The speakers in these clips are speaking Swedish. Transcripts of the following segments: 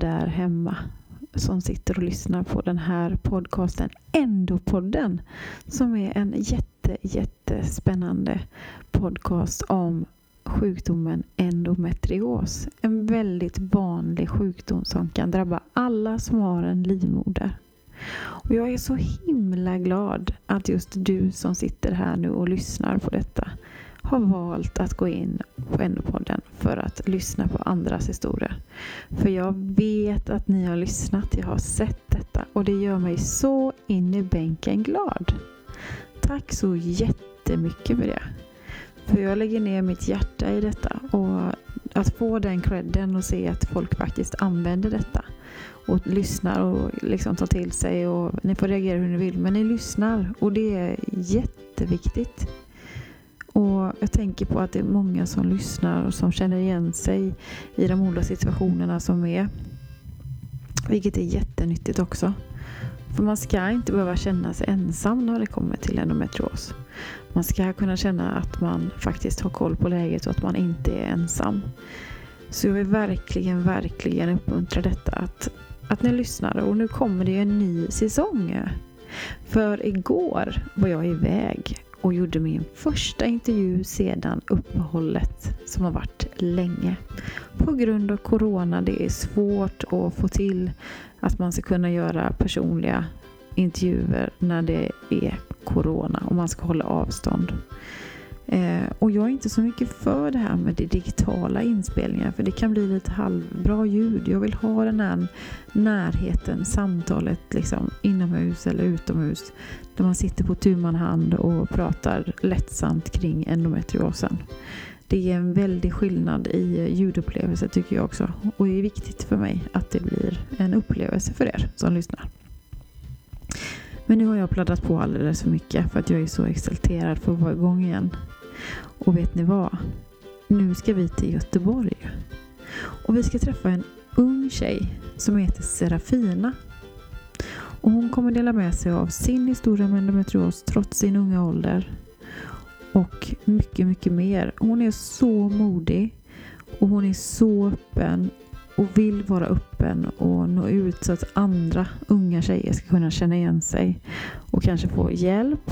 Där hemma som sitter och lyssnar på den här podcasten Endopodden som är en jätte, jättespännande podcast om sjukdomen endometrios. En väldigt vanlig sjukdom som kan drabba alla som har en livmoder. Och jag är så himla glad att just du som sitter här nu och lyssnar på detta har valt att gå in på Endopodden för att lyssna på andras historia. För jag vet att ni har lyssnat, jag har sett detta och det gör mig så in i bänken glad. Tack så jättemycket för det. För jag lägger ner mitt hjärta i detta och att få den credden och se att folk faktiskt använder detta och lyssnar och liksom tar till sig och ni får reagera hur ni vill men ni lyssnar och det är jätteviktigt. Och jag tänker på att det är många som lyssnar och som känner igen sig i de olika situationerna som är. Vilket är jättenyttigt också. För man ska inte behöva känna sig ensam när det kommer till endometrios. Man ska kunna känna att man faktiskt har koll på läget och att man inte är ensam. Så jag vill verkligen, verkligen uppmuntra detta att, att ni lyssnar. Och nu kommer det en ny säsong. För igår var jag iväg och gjorde min första intervju sedan uppehållet som har varit länge. På grund av Corona, det är svårt att få till att man ska kunna göra personliga intervjuer när det är Corona och man ska hålla avstånd. Eh, och jag är inte så mycket för det här med det digitala inspelningar för det kan bli lite halvbra ljud. Jag vill ha den här närheten, samtalet liksom inomhus eller utomhus där man sitter på tu hand och pratar lättsamt kring endometriosen. Det är en väldig skillnad i eh, ljudupplevelse tycker jag också och det är viktigt för mig att det blir en upplevelse för er som lyssnar. Men nu har jag pladdat på alldeles för mycket för att jag är så exalterad för att vara igång igen. Och vet ni vad? Nu ska vi till Göteborg. Och vi ska träffa en ung tjej som heter Serafina. Och hon kommer dela med sig av sin historia med endometrios trots sin unga ålder. Och mycket, mycket mer. Hon är så modig och hon är så öppen och vill vara öppen och nå ut så att andra unga tjejer ska kunna känna igen sig och kanske få hjälp,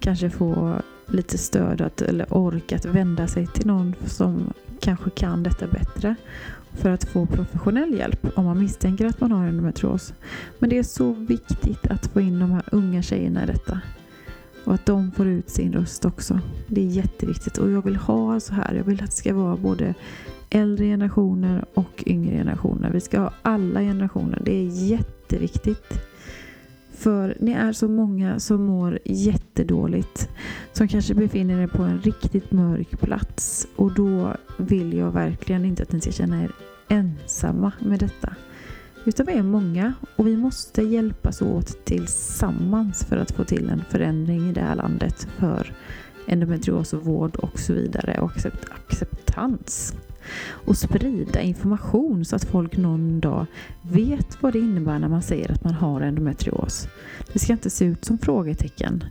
kanske få lite stöd att, eller ork att vända sig till någon som kanske kan detta bättre för att få professionell hjälp om man misstänker att man har endometrios. Men det är så viktigt att få in de här unga tjejerna i detta. Och att de får ut sin röst också. Det är jätteviktigt och jag vill ha så här. Jag vill att det ska vara både äldre generationer och yngre generationer. Vi ska ha alla generationer. Det är jätteviktigt. För ni är så många som mår jättedåligt. Som kanske befinner er på en riktigt mörk plats. Och då vill jag verkligen inte att ni ska känna er ensamma med detta. Utan vi är många och vi måste hjälpas åt tillsammans för att få till en förändring i det här landet för endometriosvård och så vidare och acceptans och sprida information så att folk någon dag vet vad det innebär när man säger att man har endometrios. Det ska inte se ut som frågetecken.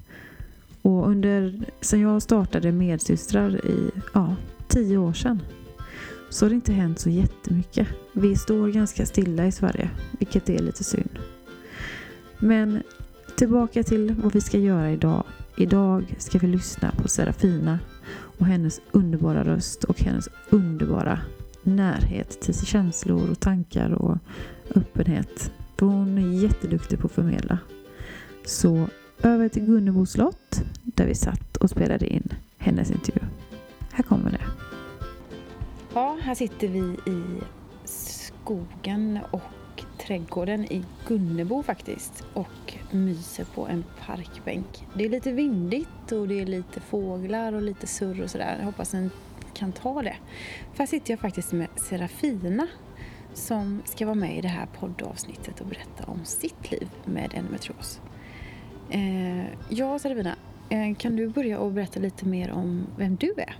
Och under, sen jag startade Medsystrar i ja, tio år sedan så har det inte hänt så jättemycket. Vi står ganska stilla i Sverige, vilket är lite synd. Men tillbaka till vad vi ska göra idag. Idag ska vi lyssna på Serafina och hennes underbara röst och hennes underbara närhet till känslor och tankar och öppenhet. För hon är jätteduktig på att förmedla. Så över till Gunnebo slott där vi satt och spelade in hennes intervju. Här kommer det. Ja, här sitter vi i skogen och trädgården i Gunnebo faktiskt och myser på en parkbänk. Det är lite vindigt och det är lite fåglar och lite surr och sådär. Jag hoppas ni kan ta det. För här sitter jag faktiskt med Serafina som ska vara med i det här poddavsnittet och berätta om sitt liv med endometrios. Eh, ja, Serafina, eh, kan du börja och berätta lite mer om vem du är?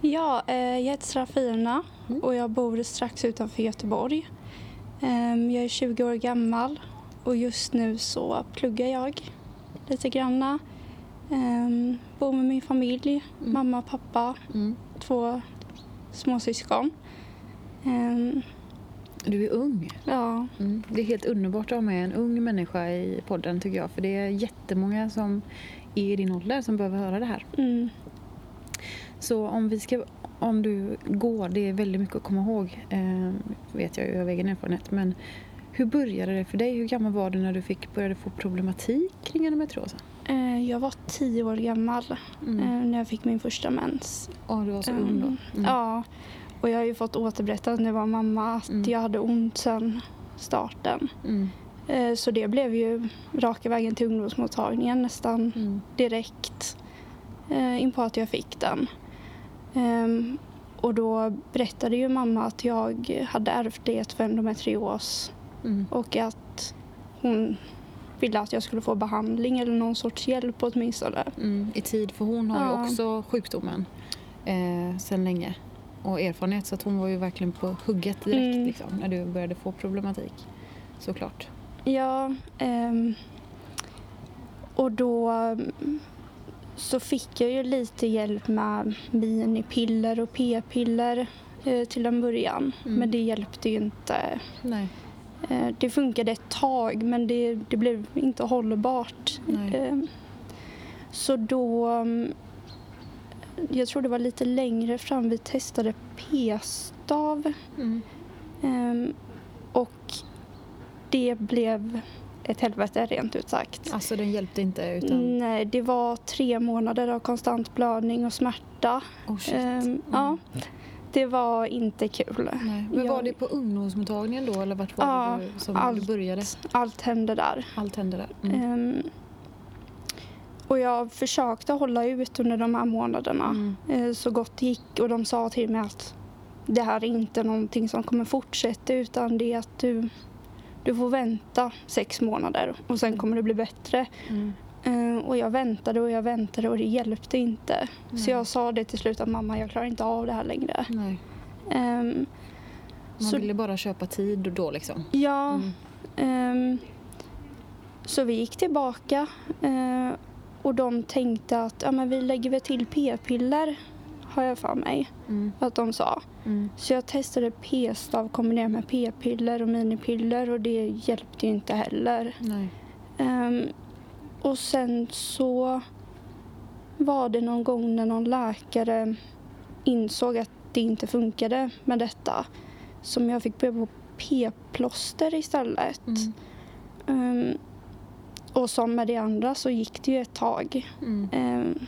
Ja, eh, jag heter Serafina mm. och jag bor strax utanför Göteborg. Ehm, jag är 20 år gammal och just nu så pluggar jag lite granna. Ehm, bor med min familj, mm. mamma pappa, mm. två småsyskon. Du är ung. Ja. Mm. Det är helt underbart att ha med en ung människa i podden tycker jag. För det är jättemånga som är i din ålder som behöver höra det här. Mm. Så om vi ska, om du går, det är väldigt mycket att komma ihåg, eh, vet jag ju av egen erfarenhet. Men hur började det för dig? Hur gammal var du när du fick, började få problematik kring endometrios? Eh, Jag var tio år gammal Mm. eh, när jag fick min första mens. Ja, du var så ung då. Mm. Ja, och jag har ju fått återberättat när jag var mamma att Mm. jag hade ont sedan starten. Mm. Eh, Så det blev ju raka vägen till ungdomsmottagningen nästan Mm. direkt eh, in på att jag fick den. Ehm, Och då berättade ju mamma att jag hade ärftlighet för endometrios Mm. och att hon ville att jag skulle få behandling eller någon sorts hjälp åtminstone. Mm. I tid, för hon har ju Ja. också sjukdomen eh, sedan länge och erfarenhet så att hon var ju verkligen på hugget direkt Mm. liksom, när du började få problematik. Såklart. Ja, ehm, och då mm, så fick jag ju lite hjälp med minipiller och p-piller eh, till en början. Mm. Men det hjälpte ju inte. Eh, det funkade ett tag men det, det blev inte hållbart. Ehm, så då, mm, jag tror det var lite längre fram, vi testade p-stav. Mm. Ehm, och det blev ett helvete rent ut sagt. Alltså den hjälpte inte utan... Nej, det var tre månader av konstant blödning och smärta. Oh shit. Ehm, Mm. Ja, det var inte kul. Nej. Men var Jag- det på ungdomsmottagningen då eller vart var Ja, det du, som allt. du började? Allt hände där. Allt hände där? Mm. Ehm, och jag försökte hålla ut under de här månaderna Mm. eh, så gott det gick och de sa till mig att det här är inte någonting som kommer fortsätta utan det är att du, du får vänta sex månader och sen kommer det bli bättre. Mm. Eh, och jag väntade och jag väntade och det hjälpte inte. Nej. Så jag sa det till slut att mamma jag klarar inte av det här längre. Nej. Ehm, Man Så- ville bara köpa tid då liksom. ja, Mm. ehm, så vi gick tillbaka eh, och de tänkte att ja, men vi lägger väl till p-piller har jag för mig Mm. att de sa. Mm. Så jag testade p-stav kombinerat med p-piller och minipiller och det hjälpte ju inte heller. Ehm, och sen så var det någon gång när någon läkare insåg att det inte funkade med detta som jag fick börja på p-plåster istället. Mm. Ehm, och som med det andra så gick det ju ett tag. Mm. Ehm,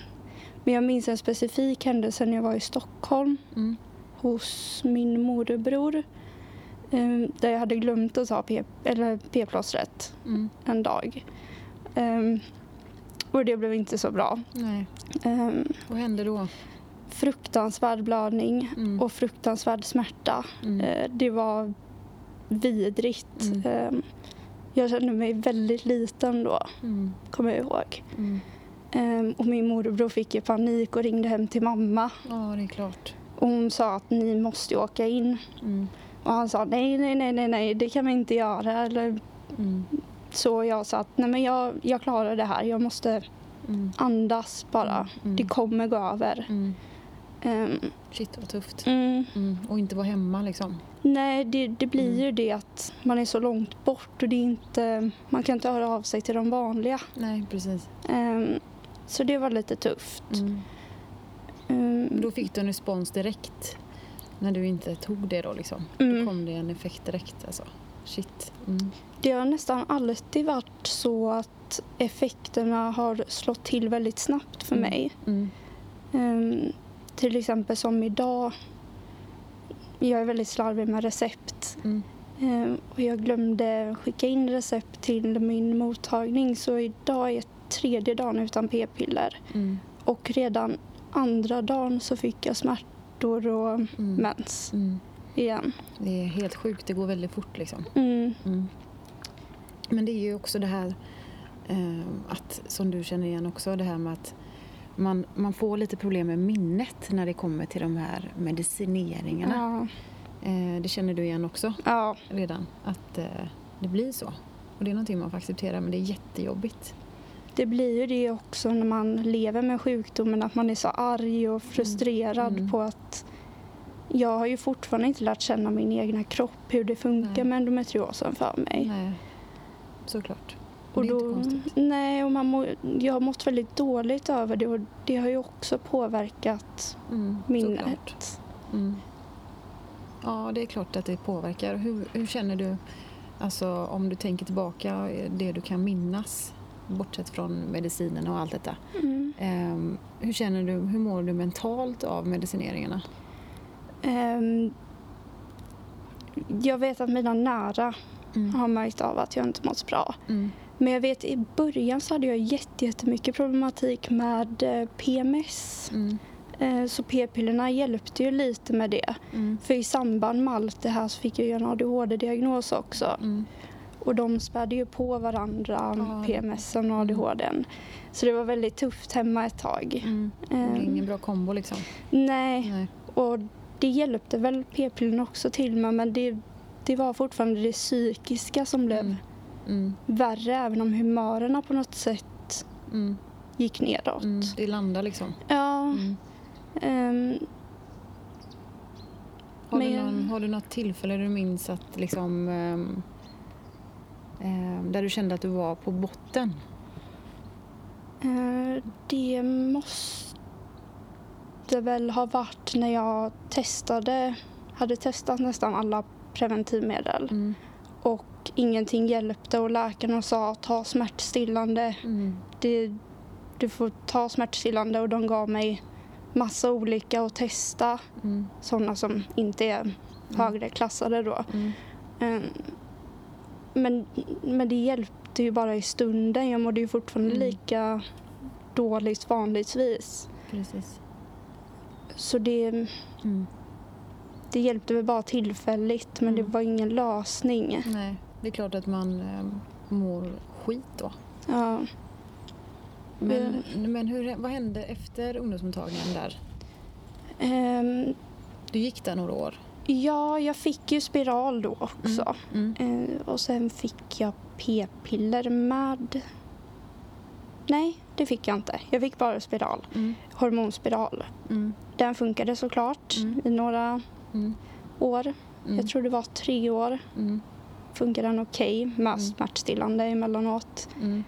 men jag minns en specifik händelse när jag var i Stockholm Mm. hos min morbror. ehm, där jag hade glömt att ta p-plåstret Mm. en dag. Ehm, och det blev inte så bra. Nej. Vad hände då? fruktansvärd blödning Mm. och fruktansvärd smärta. Mm. Eh, det var vidrigt. Mm. Jag kände mig väldigt liten då, Mm. kommer jag ihåg. Mm. Ehm, och min morbror fick ju panik och ringde hem till mamma. Ja, det är klart. Och hon sa att ni måste åka in. Mm. Och han sa nej, nej, nej, nej, nej, det kan vi inte göra. Eller Mm. så jag sa att nej, men jag, jag klarar det här. Jag måste Mm. andas bara. Mm. Det kommer gå över. Ehm, Shit vad tufft. mm, Mm. Och inte vara hemma liksom. nej, det, det blir Mm. ju det att man är så långt bort och det inte, man kan inte höra av sig till de vanliga. Nej, precis. Ehm, så det var lite tufft. Men då fick du en respons direkt när du inte tog det då liksom. Då mm. kom det en effekt direkt alltså. Shit. Mm. Det har nästan alltid varit så att effekterna har slått till väldigt snabbt för mig. Till exempel som idag. Jag är väldigt slarvig med recept. Mm. Ehm, och jag glömde skicka in recept till min mottagning så idag är tredje dagen utan p-piller. Mm. Och redan andra dagen så fick jag smärtor och Mm. mens Mm. igen. Det är helt sjukt, det går väldigt fort liksom. Mm. Mm. Men det är ju också det här eh, att, som du känner igen också, det här med att man, man får lite problem med minnet när det kommer till de här medicineringarna. Ja. Eh, det känner du igen också ja, redan, att eh, det blir så. Och det är någonting man får acceptera, men det är jättejobbigt. det blir ju det också när man lever med sjukdomen att man är så arg och frustrerad Mm. på att jag har ju fortfarande inte lärt känna min egna kropp, hur det funkar Nej. med endometriosen för mig. Nej, såklart. Och är då, nej, och man må, jag har mått väldigt dåligt över det och det har ju också påverkat Mm, minnet. Mm. Ja, det är klart att det påverkar. Hur, hur känner du, alltså om du tänker tillbaka, eh, det du kan minnas, bortsett från medicinen och allt detta. Mm. Ehm, hur känner du, hur mår du mentalt av medicineringarna? Ehm, jag vet att mina nära Mm. har märkt av att jag inte mått bra. Mm. Men jag vet i början så hade jag jätte- jättemycket problematik med eh, PMS. Mm. Eh, Så p-pillerna hjälpte ju lite med det. Mm. För i samband med allt det här så fick jag ju en ADHD-diagnos också. Mm. Och de spädde ju på varandra, Ja. PMSen och ADHDn. Så det var väldigt tufft hemma ett tag. Mm. Ehm, ingen bra kombo liksom. Nej, Nej. och det hjälpte väl p-pillerna också till med men det, det var fortfarande det psykiska som blev Mm. Värre även om humörerna på något sätt Mm. gick nedåt. Mm. Det landar liksom. Ja, ehm, Har, du Men- någon, har du något tillfälle du minns att liksom ehm, ehm, där du kände att du var på botten? eh, det måste väl ha varit när jag testade, hade testat nästan alla preventivmedel Mm. Och ingenting hjälpte och läkarna sa ta smärtstillande. Mm. Det, du får ta smärtstillande och de gav mig massa olika att testa. Mm. Sådana som inte är högre klassade då. Mm. Ehm, Men, men det hjälpte ju bara i stunden. Jag mådde ju fortfarande Mm. lika dåligt vanligtvis. Precis. Så det, Mm. det hjälpte väl bara tillfälligt men Mm. det var ingen lösning. Nej, det är klart att man ehm, mår skit då. Ja. Men, men hur, vad hände efter ungdomsmottagningen där? Ehm, Du gick där några år. ja, jag fick ju spiral då också. Mm. Eh, och sen fick jag p-piller med... Nej, det fick jag inte. Jag fick bara spiral. Mm. Hormonspiral. Mm. Den funkade såklart Mm. i några Mm. år. Mm. Jag tror det var tre år. Mm. Funkade den okej med Mm. smärtstillande emellanåt. Mm.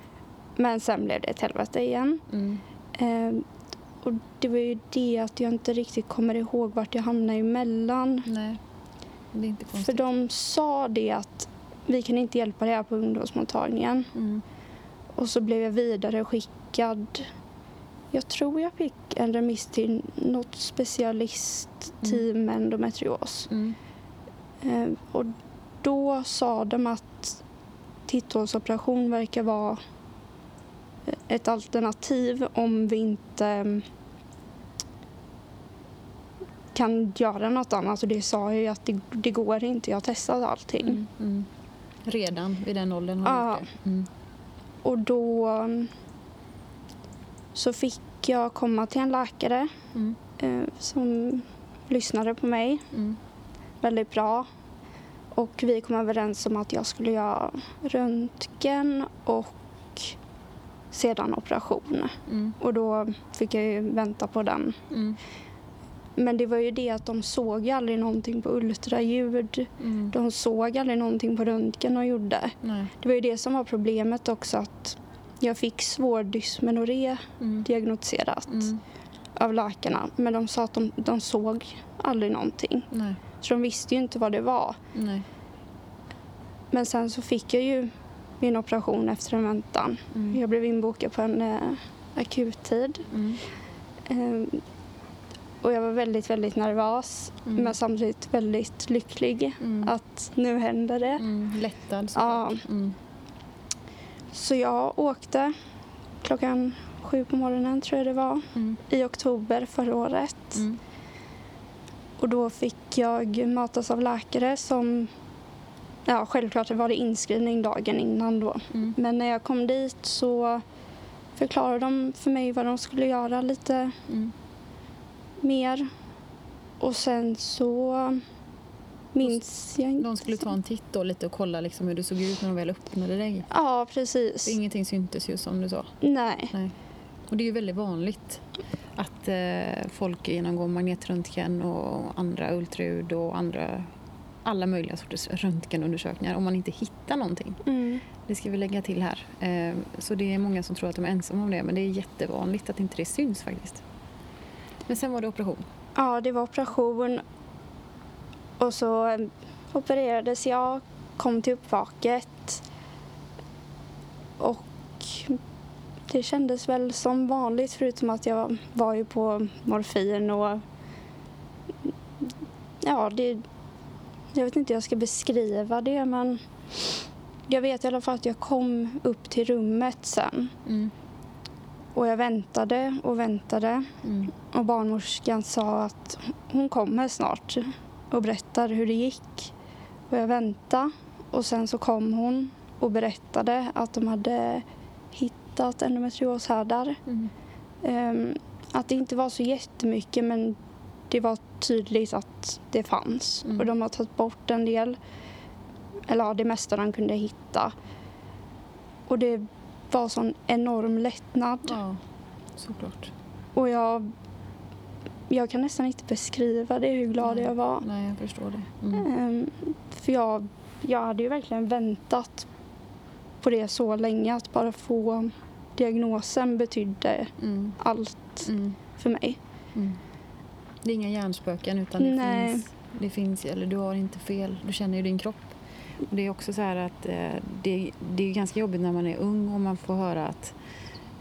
Men sen blev det ett helvete igen. Mm. Eh, och det var ju det att jag inte riktigt kommer ihåg vart jag hamnade emellan. Nej, det är inte För konstigt. de sa det att vi kan inte hjälpa dig här på ungdomsmottagningen. Mm. Och så blev jag vidare skickad. Jag tror jag fick en remiss till något specialistteam med endometrios. Mm. Eh, och då sa de att titthålsoperation verkar vara ett alternativ om vi inte mm, kan göra något annat. Och det sa jag ju att det, det går inte. Jag har testat allting. Mm. Mm. Redan vid den åldern har Ja. Mm. Och då mm, så fick jag komma till en läkare Mm. eh, som lyssnade på mig väldigt bra. Och vi kom överens om att jag skulle göra röntgen och sedan operation. Mm. Och då fick jag ju vänta på den. Mm. Men det var ju det att de såg aldrig någonting på ultraljud. Mm. De såg aldrig någonting på röntgen och gjorde. Nej. Det var ju det som var problemet också att jag fick svår dysmenorré Mm. diagnostiserat Mm. av läkarna. Men de sa att de, de såg aldrig någonting. Nej. Så de visste ju inte vad det var. Nej. Men sen så fick jag ju min operation efter en väntan. Mm. Jag blev inbokad på en eh, akuttid. Mm. Eh, och jag var väldigt, väldigt nervös. Mm. Men samtidigt väldigt lycklig Mm. att nu händer det. Mm. Lättad Ja. såklart. Mm. Så jag åkte klockan sju på morgonen tror jag det var. Mm. I oktober förra året. Mm. Och då fick jag matas av läkare som... Ja, självklart var det inskrivning dagen innan då. Mm. Men när jag kom dit så förklarade de för mig vad de skulle göra lite Mm. mer. Och sen så minns jag inte. De skulle ta en titt då lite och kolla liksom hur du såg ut när de väl öppnade dig. Ja, precis. För ingenting syntes ju som du sa. Nej. Nej. Och det är ju väldigt vanligt Att eh, folk genomgår magnetröntgen och andra ultraljud och andra alla möjliga sorters röntgenundersökningar om man inte hittar någonting. Mm. Det ska vi lägga till här. Eh, så det är många som tror att de är ensamma om det men det är jättevanligt att inte det syns faktiskt. Men sen var det operation. Ja, det var operation. Och så eh, opererades jag, kom till uppvaket. Och det kändes väl som vanligt förutom att jag var ju på morfin och ja, det, jag vet inte hur jag ska beskriva det men jag vet i alla fall att jag kom upp till rummet sen Mm. och jag väntade och väntade Mm. och barnmorskan sa att hon kommer snart och berättar hur det gick. Och jag väntade och sen så kom hon och berättade att de hade hittat endometrioshärdar. Mm. Ehm, att det inte var så jättemycket men det var tydligt att det fanns. Mm. Och de har tagit bort en del, eller ja, det mesta de kunde hitta. Och det var sån enorm lättnad. Ja, såklart. Och jag, jag kan nästan inte beskriva det hur glad Nej. jag var. Nej, jag förstår det. Mm. Ehm, för jag, jag hade ju verkligen väntat på det så länge. Att bara få diagnosen betydde Mm. allt Mm. för mig. Mm. Det är inga hjärnspöken utan det Nej. finns, det finns, eller du har inte fel, du känner ju din kropp. Och det är också så här att eh, det, det är ganska jobbigt när man är ung och man får höra att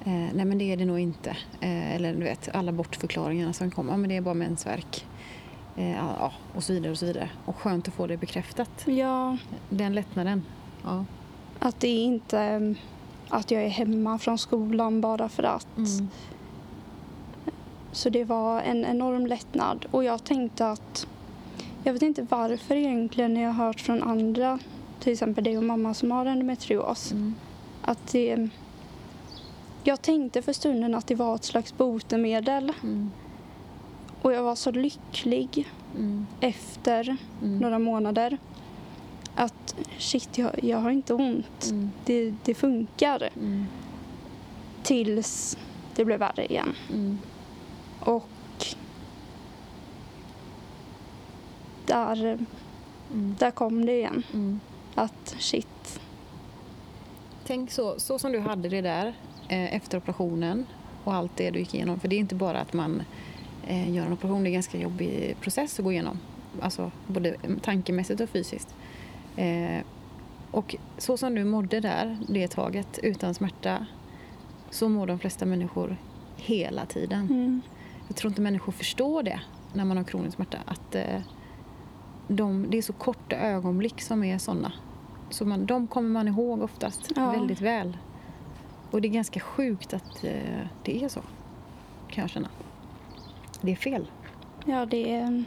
eh, nej men det är det nog inte. Eh, eller du vet alla bortförklaringarna som kommer, men det är bara mensvärk. Eh, ja, och så vidare och så vidare. Och skönt att få det bekräftat. Ja, Den lättnaden. Ja. att det är inte att jag är hemma från skolan bara för att. Mm. Så det var en enorm lättnad. Och jag tänkte att, jag vet inte varför egentligen när jag har hört från andra, till exempel dig och mamma som har endometrios, Mm. att det... Jag tänkte för stunden att det var ett slags botemedel Mm. och jag var så lycklig Mm. efter Mm. några månader att shit, jag, jag har inte ont. Mm. Det, det funkar. Mm. Tills det blev värre igen. Mm. Och där, Mm. där kom det igen. Mm. Att shit, Tänk så, så som du hade det där eh, efter operationen och allt det du gick igenom. För det är inte bara att man eh, gör en operation, det är en ganska jobbig process att gå igenom. Alltså både tankemässigt och fysiskt. Eh, och så som du mådde där det taget utan smärta så mår de flesta människor hela tiden. mm, Jag tror inte människor förstår det när man har kronisk smärta. Att eh, de, det är så korta ögonblick som är sådana. Så man, de kommer man ihåg oftast Ja. väldigt väl. Och det är ganska sjukt att eh, det är så. Kan jag känna. Det är fel. ja det är,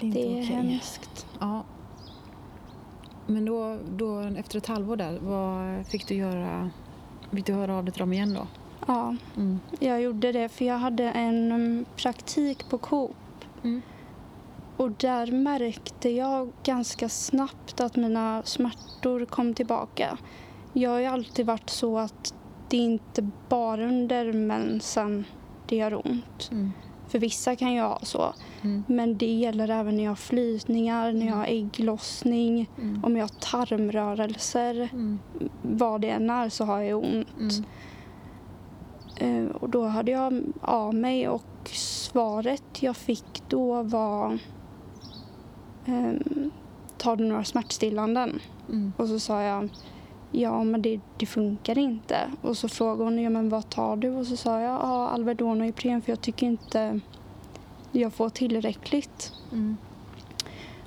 Det är inte det är okej. hemskt. Ja. Men då, då, efter ett halvår där, vad fick du göra? Fick du höra av dig till dem igen då? Ja, Mm. jag gjorde det för jag hade en mm, praktik på Coop Mm. och där märkte jag ganska snabbt att mina smärtor kom tillbaka. Jag har ju alltid varit så att det är inte bara under mensen det gör ont. Mm. För vissa kan ju ha så. Mm. Men det gäller även när jag har flytningar, när jag har ägglossning, Mm. om jag har tarmrörelser. Mm. Vad det än är så har jag ont. Mm. Eh, Och då hade jag av mig och svaret jag fick då var ehm, Tar du några smärtstillanden? Mm. Och så sa jag Ja men det, det funkar inte. Och så frågade hon ja, men vad tar du? Och så sa jag ja, Alvedon och Ipren för jag tycker inte jag får tillräckligt. Mm.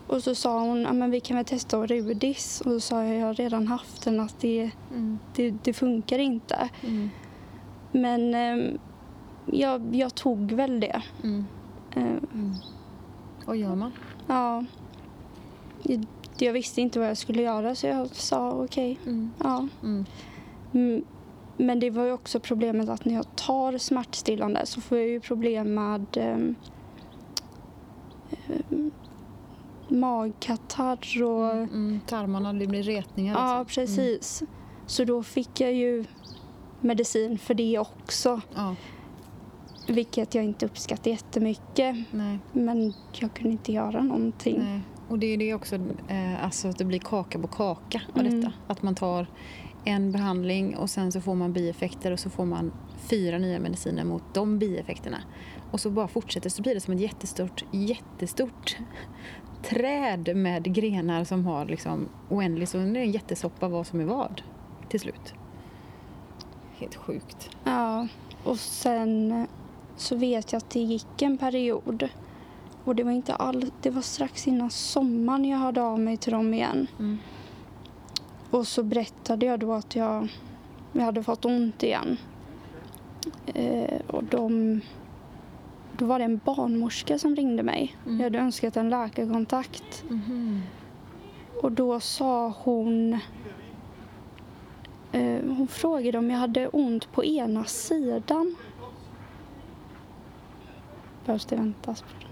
Och så sa hon ja, men vi kan väl testa Rudis. Och så sa jag jag har redan haft den att det, Mm. det, det funkar inte. Mm. Men ehm, jag, jag tog väl det. Mm. Eh, Mm. Vad gör man? ja. Jag, visste inte vad jag skulle göra så jag sa okej. Mm. Ja. Mm. Mm, Men det var ju också problemet att när jag tar smärtstillande så får jag ju problem med ehm, magkatarr och... Mm. Tarmarna, det blir retningar. Ja, liksom. precis. Så då fick jag ju medicin för det också. Mm. Ja. Vilket jag inte uppskattar jättemycket. Nej. Men jag kunde inte göra någonting. Nej. Och det är det också, eh, alltså att det blir kaka på kaka av Mm. detta. Att man tar en behandling och sen så får man bieffekter och så får man fyra nya mediciner mot de bieffekterna. Och så bara fortsätter så blir det som ett jättestort, jättestort träd med grenar som har liksom oändligt, så det är en jättesoppa vad som är vad till slut. Helt sjukt. Ja, och sen så vet jag att det gick en period. Och det var inte all, det var strax innan sommaren jag hörde av mig till dem igen. Mm. Och så berättade jag då att jag, jag hade fått ont igen. Eh, och de, då var det en barnmorska som ringde mig. Mm. Jag hade önskat en läkarkontakt. Mhm. Och då sa hon... Eh, hon frågade om jag hade ont på ena sidan. Behövs det väntas på det?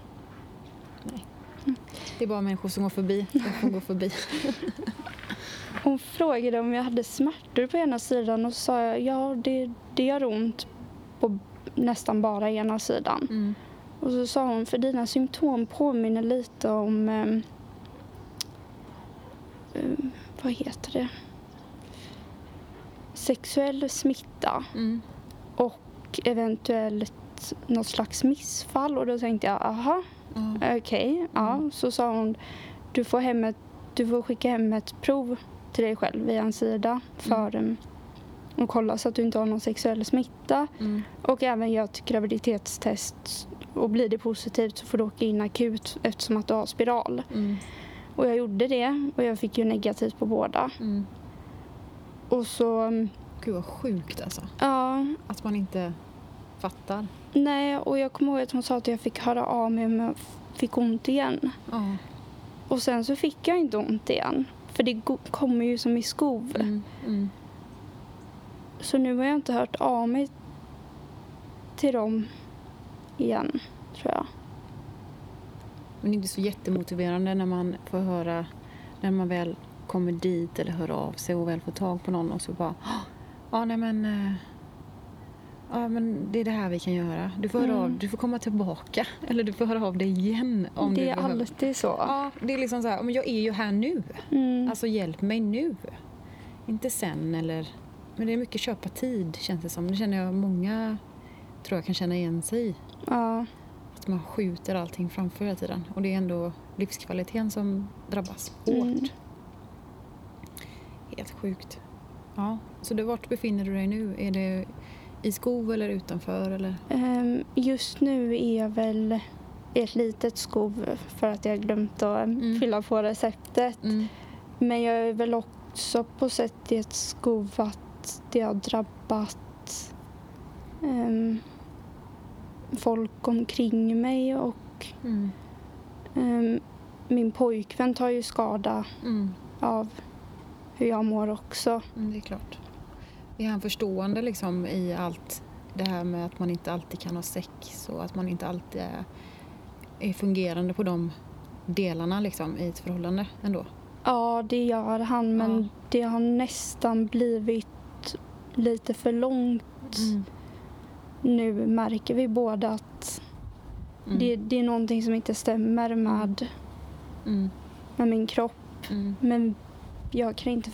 Det är bara människor som går förbi. De får gå förbi. Hon frågade om jag hade smärtor på ena sidan och så sa jag ja, det, det gör ont på nästan bara ena sidan. Mm. Och så sa hon, för dina symptom påminner lite om... ehm, vad heter det? Sexuell smitta Mm. och eventuellt något slags missfall. Och då tänkte jag, aha, Ja. okej. Ja. Så sa hon, du får, hem ett, du får skicka hem ett prov till dig själv via en sida för mm. att kolla så att du inte har någon sexuell smitta. Mm. Och även göra ett graviditetstest. Och blir det positivt så får du åka in akut eftersom att du har spiral. Mm. Och jag gjorde det och jag fick ju negativt på båda. Mm. Och så, mm, Gud vad sjukt alltså. ja, Att man inte fattar. nej och jag kommer ihåg att hon sa att jag fick höra av mig om jag fick ont igen. Ja. Och sen så fick jag inte ont igen. För det kommer ju som i skov. Mm. Mm. Så nu har jag inte hört av mig till dem igen, tror jag. Men det är inte så jättemotiverande när man får höra, när man väl kommer dit eller hör av sig och väl får tag på någon och så bara "Ah, Ja, nej men eh, Ja, men det är det här vi kan göra. Du får, Mm. av, du får komma tillbaka. Eller du får höra av dig igen om det du är behöver. alltid så. Ja, det är liksom så här, men jag är ju här nu. Mm. Alltså hjälp mig nu. Inte sen eller... Men det är mycket köpa tid känns det som. Det känner jag många tror jag kan känna igen sig i. ja. Att man skjuter allting framför hela tiden. Och det är ändå livskvaliteten som drabbas hårt. Mm. Helt sjukt. Ja, så det, vart befinner du dig nu? Är det i skov eller utanför? Eller? Ehm, Just nu är jag väl i ett litet skov för att jag glömt att Mm. fylla på receptet. Mm. Men jag är väl också på sätt i ett skov att det har drabbat ehm, folk omkring mig och Mm. ehm, min pojkvän tar ju skada Mm. av hur jag mår också. Mm, det är klart. Är han förstående liksom i allt det här med att man inte alltid kan ha sex och att man inte alltid är, är fungerande på de delarna liksom i ett förhållande ändå? Ja, det gör han men Ja. det har nästan blivit lite för långt Mm. nu märker vi båda att Mm. det, det är någonting som inte stämmer med, Mm. med min kropp. Mm. Men jag kan inte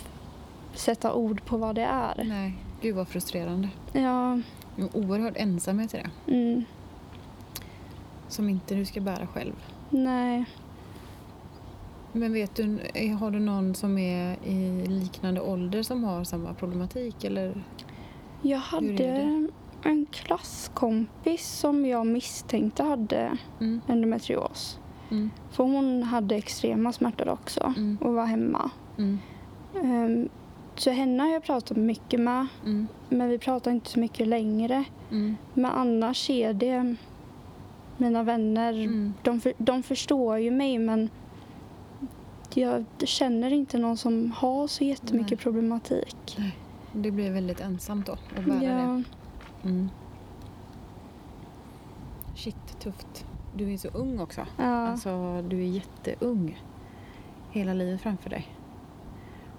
sätta ord på vad det är. Nej, gud vad frustrerande. Ja, En oerhörd ensamhet i det. mm, Som inte du ska bära själv. nej. Men vet du, har du någon som är i liknande ålder som har samma problematik? Eller? Jag hade en klasskompis som jag misstänkte hade Mm. endometrios. Mm. För hon hade extrema smärtor också Mm. och var hemma. Mm. Så henne har jag pratat mycket med, Mm. men vi pratar inte så mycket längre. Mm. Men annars är det mina vänner, Mm. de, för, de förstår ju mig men jag känner inte någon som har så jättemycket Nej. problematik. Det blir väldigt ensamt då att bära det. Ja, Mm. Shit, tufft. Du är så ung också. ja, Alltså, du är jätteung. Hela livet framför dig.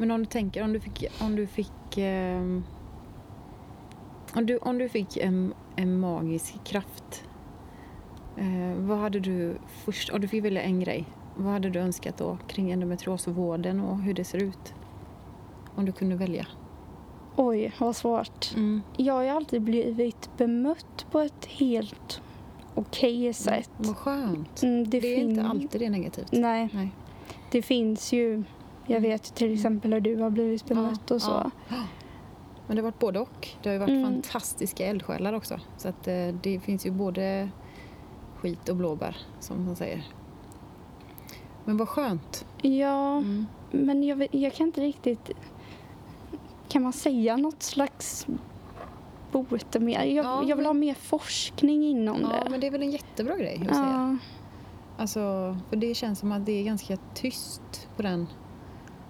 Men om du tänker, om du fick... Om du fick, ehm, om du, om du fick en, en magisk kraft. Eh, vad hade du först, om du fick välja en grej, vad hade du önskat då kring endometriosvården och hur det ser ut? Om du kunde välja. Oj, vad svårt. Mm. Jag har ju alltid blivit bemött på ett helt okej sätt. Vad skönt. Mm, Det, är fin- inte alltid det är negativt. Nej, Nej. det finns ju. Jag Mm. vet till exempel hur du har blivit bemött och så. Ja. Men det har varit både och. Det har ju varit Mm. fantastiska eldsjälar också. Så att eh, det finns ju både skit och blåbär, som man säger. Men vad skönt. Ja, Mm. men jag, jag kan inte riktigt... Kan man säga något slags botemedel? Jag, Ja, jag vill ha mer forskning inom Ja, det. men det är väl en jättebra grej att säga. Ja, Alltså, för det känns som att det är ganska tyst på den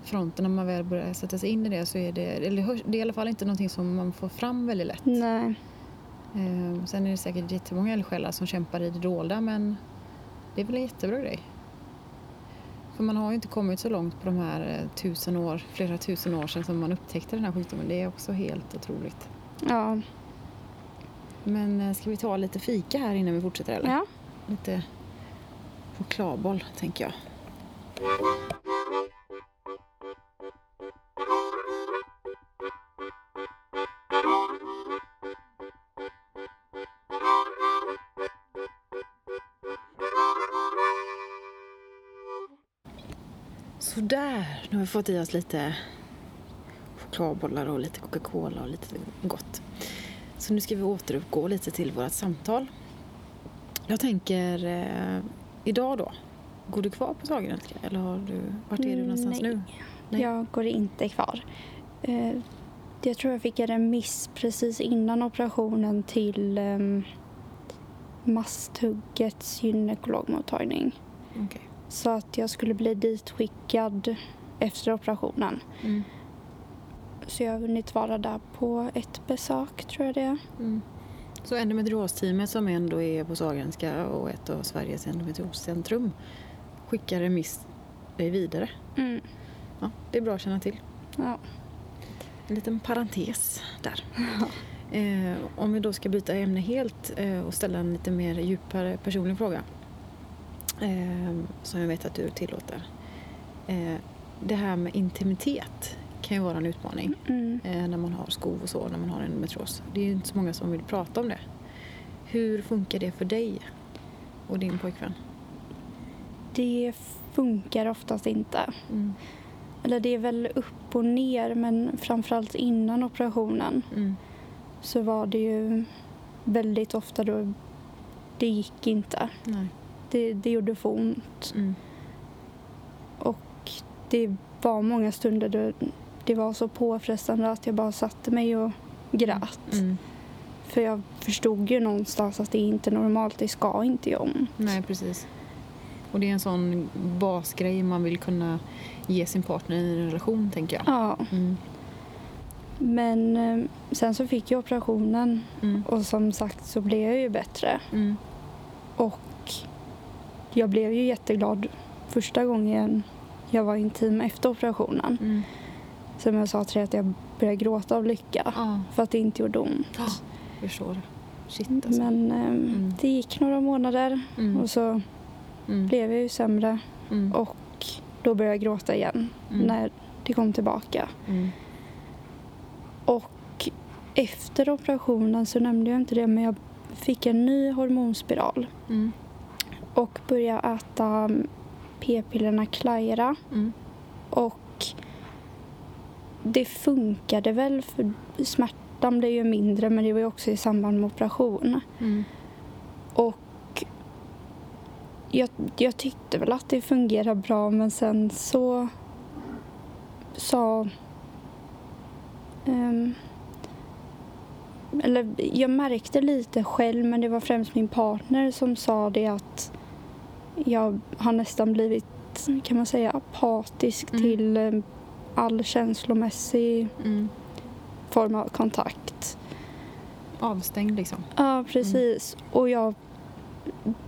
fronten när man väl börjar sätta sig in i det så är det, eller det är i alla fall inte någonting som man får fram väldigt lätt. nej. Eh, sen är det säkert jättemånga eldsjälar som kämpar i det dolda men det är väl en jättebra grej. För man har ju inte kommit så långt på de här eh, tusen år, flera tusen år sedan som man upptäckte den här sjukdomen. Det är också helt otroligt. Ja. Men eh, ska vi ta lite fika här innan vi fortsätter eller? ja. Lite chokladboll tänker jag. Nu har vi fått i oss lite chokladbollar och lite Coca-Cola och lite gott. Så nu ska vi återuppgå lite till vårt samtal. Jag tänker, eh, idag då, går du kvar på Sahlgrenska eller har du, vart är du någonstans Nej. nu? Nej. Jag går inte kvar. Eh, jag tror jag fick en remiss precis innan operationen till um, Masthuggets gynekologmottagning. Okej. Så att jag skulle bli ditskickad efter operationen. Mm. Så jag har hunnit vara där på ett besök tror jag det är. Mm. Så endometriosteamet som ändå är på Sahlgrenska och ett av Sveriges endometrioscentrum skickar remiss dig vidare. Mm. Ja, det är bra att känna till. Ja. En liten parentes där. Eh, om vi då ska byta ämne helt eh, och ställa en lite mer djupare personlig fråga. Eh, som jag vet att du tillåter. Det här med intimitet kan ju vara en utmaning Mm. eh, när man har skov och så, när man har endometrios. Det är ju inte så många som vill prata om det. Hur funkar det för dig och din pojkvän? Det funkar oftast inte. Mm. Eller det är väl upp och ner men framförallt innan operationen Mm. så var det ju väldigt ofta då det gick inte. Nej. Det, det gjorde för ont. Mm. Och det var många stunder då det var så påfrestande att jag bara satte mig och grät. Mm. För jag förstod ju någonstans att det är inte normalt, det ska inte göra ont. Nej, precis. Och det är en sån basgrej man vill kunna ge sin partner i en relation, tänker jag. Ja, Mm. men eh, sen så fick jag operationen Mm. och som sagt så blev jag ju bättre. Mm. Och jag blev ju jätteglad första gången jag var intim efter operationen. Mm. Som jag sa till dig att jag började gråta av lycka Ja, för att det inte gjorde ont. jag förstår. Shit alltså. Men eh, Mm. det gick några månader Mm. och så Mm. blev jag ju sämre Mm. och då började jag gråta igen Mm. när det kom tillbaka. Mm. Och efter operationen så nämnde jag inte det men jag fick en ny hormonspiral Mm. och började äta p-pillerna Claira Mm. och det funkade väl för smärtan blev ju mindre men det var ju också i samband med operation. Mm. Och jag, jag tyckte väl att det fungerade bra men sen så sa... ehm, eller jag märkte lite själv men det var främst min partner som sa det att jag har nästan blivit kan man säga apatisk Mm. till eh, all känslomässig Mm. form av kontakt. Avstängd liksom. Ja, precis. Och jag,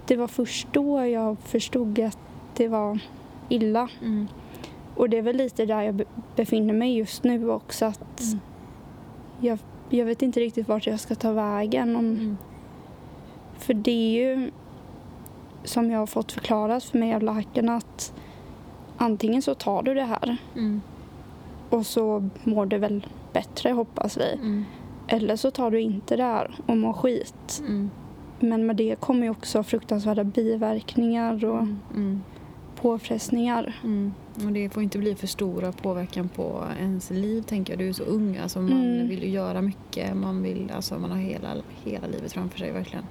det var först då jag förstod att det var illa. Mm. Och det är väl lite där jag be- befinner mig just nu också. Att Mm. jag jag vet inte riktigt vart jag ska ta vägen. Om, Mm. För det är ju som jag har fått förklarat för mig av läkaren att antingen så tar du det här Mm. och så mår du väl bättre hoppas vi. Mm. Eller så tar du inte det här och mår skit. Mm. Men med det kommer ju också fruktansvärda biverkningar och Mm. påfrestningar. Mm. Och det får inte bli för stora påverkan på ens liv tänker jag. Du är så ung, alltså man Mm. vill ju göra mycket. Man, vill, alltså, man har hela, hela livet framför sig verkligen.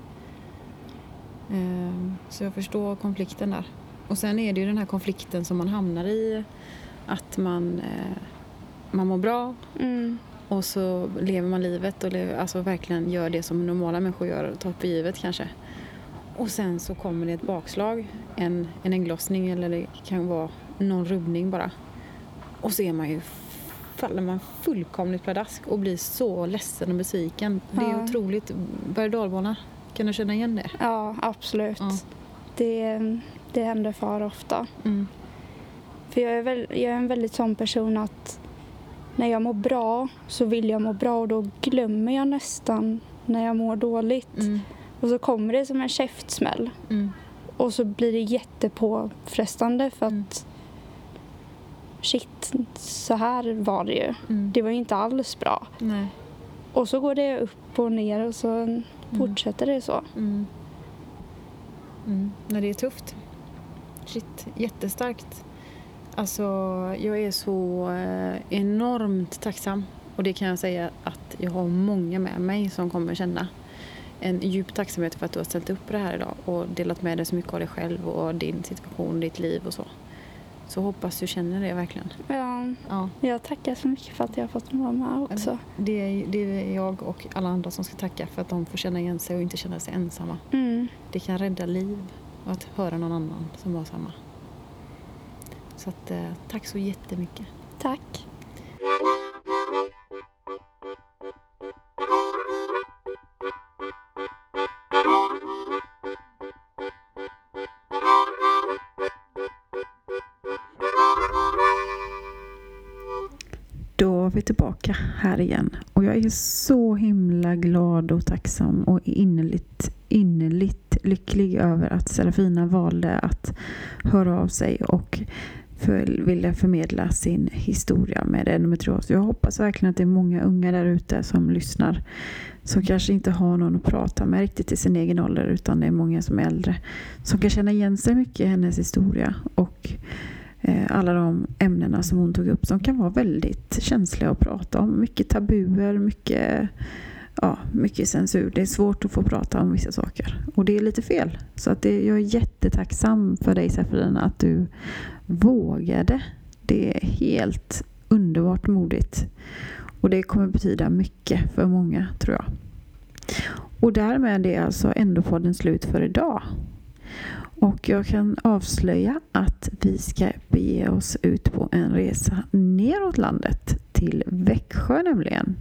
Ehm, Så jag förstår konflikten där. Och sen är det ju den här konflikten som man hamnar i. Att man, eh, man mår bra Mm. och så lever man livet och lever, alltså verkligen gör det som normala människor gör och tar för givet kanske. Och sen så kommer det ett bakslag, en, en ägglossning eller det kan vara någon rubbning bara. Och så är man ju, faller man fullkomligt pladask och blir så ledsen och besviken. Det är Ja. otroligt berg och dalbana. Kan du känna igen det? Ja, absolut. Ja. Det, det händer för ofta. Mm. För jag är, väl, jag är en väldigt sån person att när jag mår bra så vill jag må bra och då glömmer jag nästan när jag mår dåligt. Mm. Och så kommer det som en käftsmäll. Mm. Och så blir det jättepåfrestande för att Mm. shit, så här var det ju. Mm. Det var ju inte alls bra. Nej. Och så går det upp och ner och så fortsätter det så. Mm. Mm. Nej, det är tufft. Shit, jättestarkt. Alltså, jag är så eh, enormt tacksam. Och det kan jag säga att jag har många med mig som kommer känna en djup tacksamhet för att du har ställt upp på det här idag och delat med dig så mycket av dig själv och din situation, ditt liv och så. Så hoppas du känner det verkligen. Ja, Ja, jag tackar så mycket för att jag har fått vara med också. det, är, det är jag och alla andra som ska tacka för att de får känna igen sig och inte känna sig ensamma. Mm. Det kan rädda liv och att höra någon annan som har samma. Så att, eh, tack så jättemycket. Tack. Här igen. Och jag är så himla glad och tacksam och innerligt, innerligt lycklig över att Serafina valde att höra av sig och för, ville förmedla sin historia med endometrios. Jag hoppas verkligen att det är många unga där ute som lyssnar som kanske inte har någon att prata med riktigt i sin egen ålder utan det är många som är äldre som kan känna igen sig mycket i hennes historia och Eh, alla de ämnena som hon tog upp som kan vara väldigt känsliga att prata om. Mycket tabuer, mycket, ja, mycket censur. Det är svårt att få prata om vissa saker och det är lite fel. Så att det, jag är jättetacksam för dig Safirina att du vågade. Det är helt underbart modigt. Och det kommer betyda mycket för många tror jag. Och därmed är alltså ändå podden slut för idag. Och jag kan avslöja att vi ska bege oss ut på en resa neråt landet till Växjö nämligen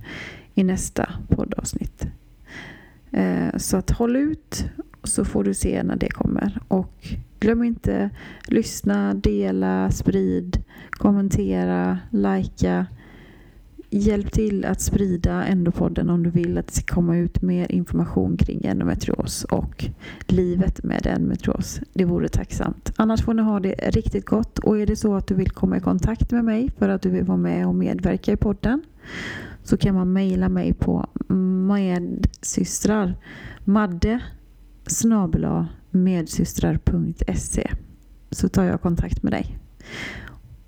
i nästa poddavsnitt. Eh, så att håll ut så får du se när det kommer. Och glöm inte lyssna, dela, sprid, kommentera, likea. Hjälp till att sprida Endopodden om du vill att det ska komma ut mer information kring endometrios och livet med endometrios. Det vore tacksamt. Annars får ni ha det riktigt gott och är det så att du vill komma i kontakt med mig för att du vill vara med och medverka i podden så kan man mejla mig på medsystrar madde medsystrar.se så tar jag kontakt med dig.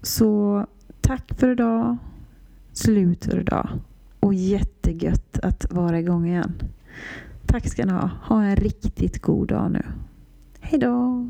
Så tack för idag. Slut för idag. Och jättegött att vara igång igen. Tack ska ni ha. Ha en riktigt god dag nu. Hejdå!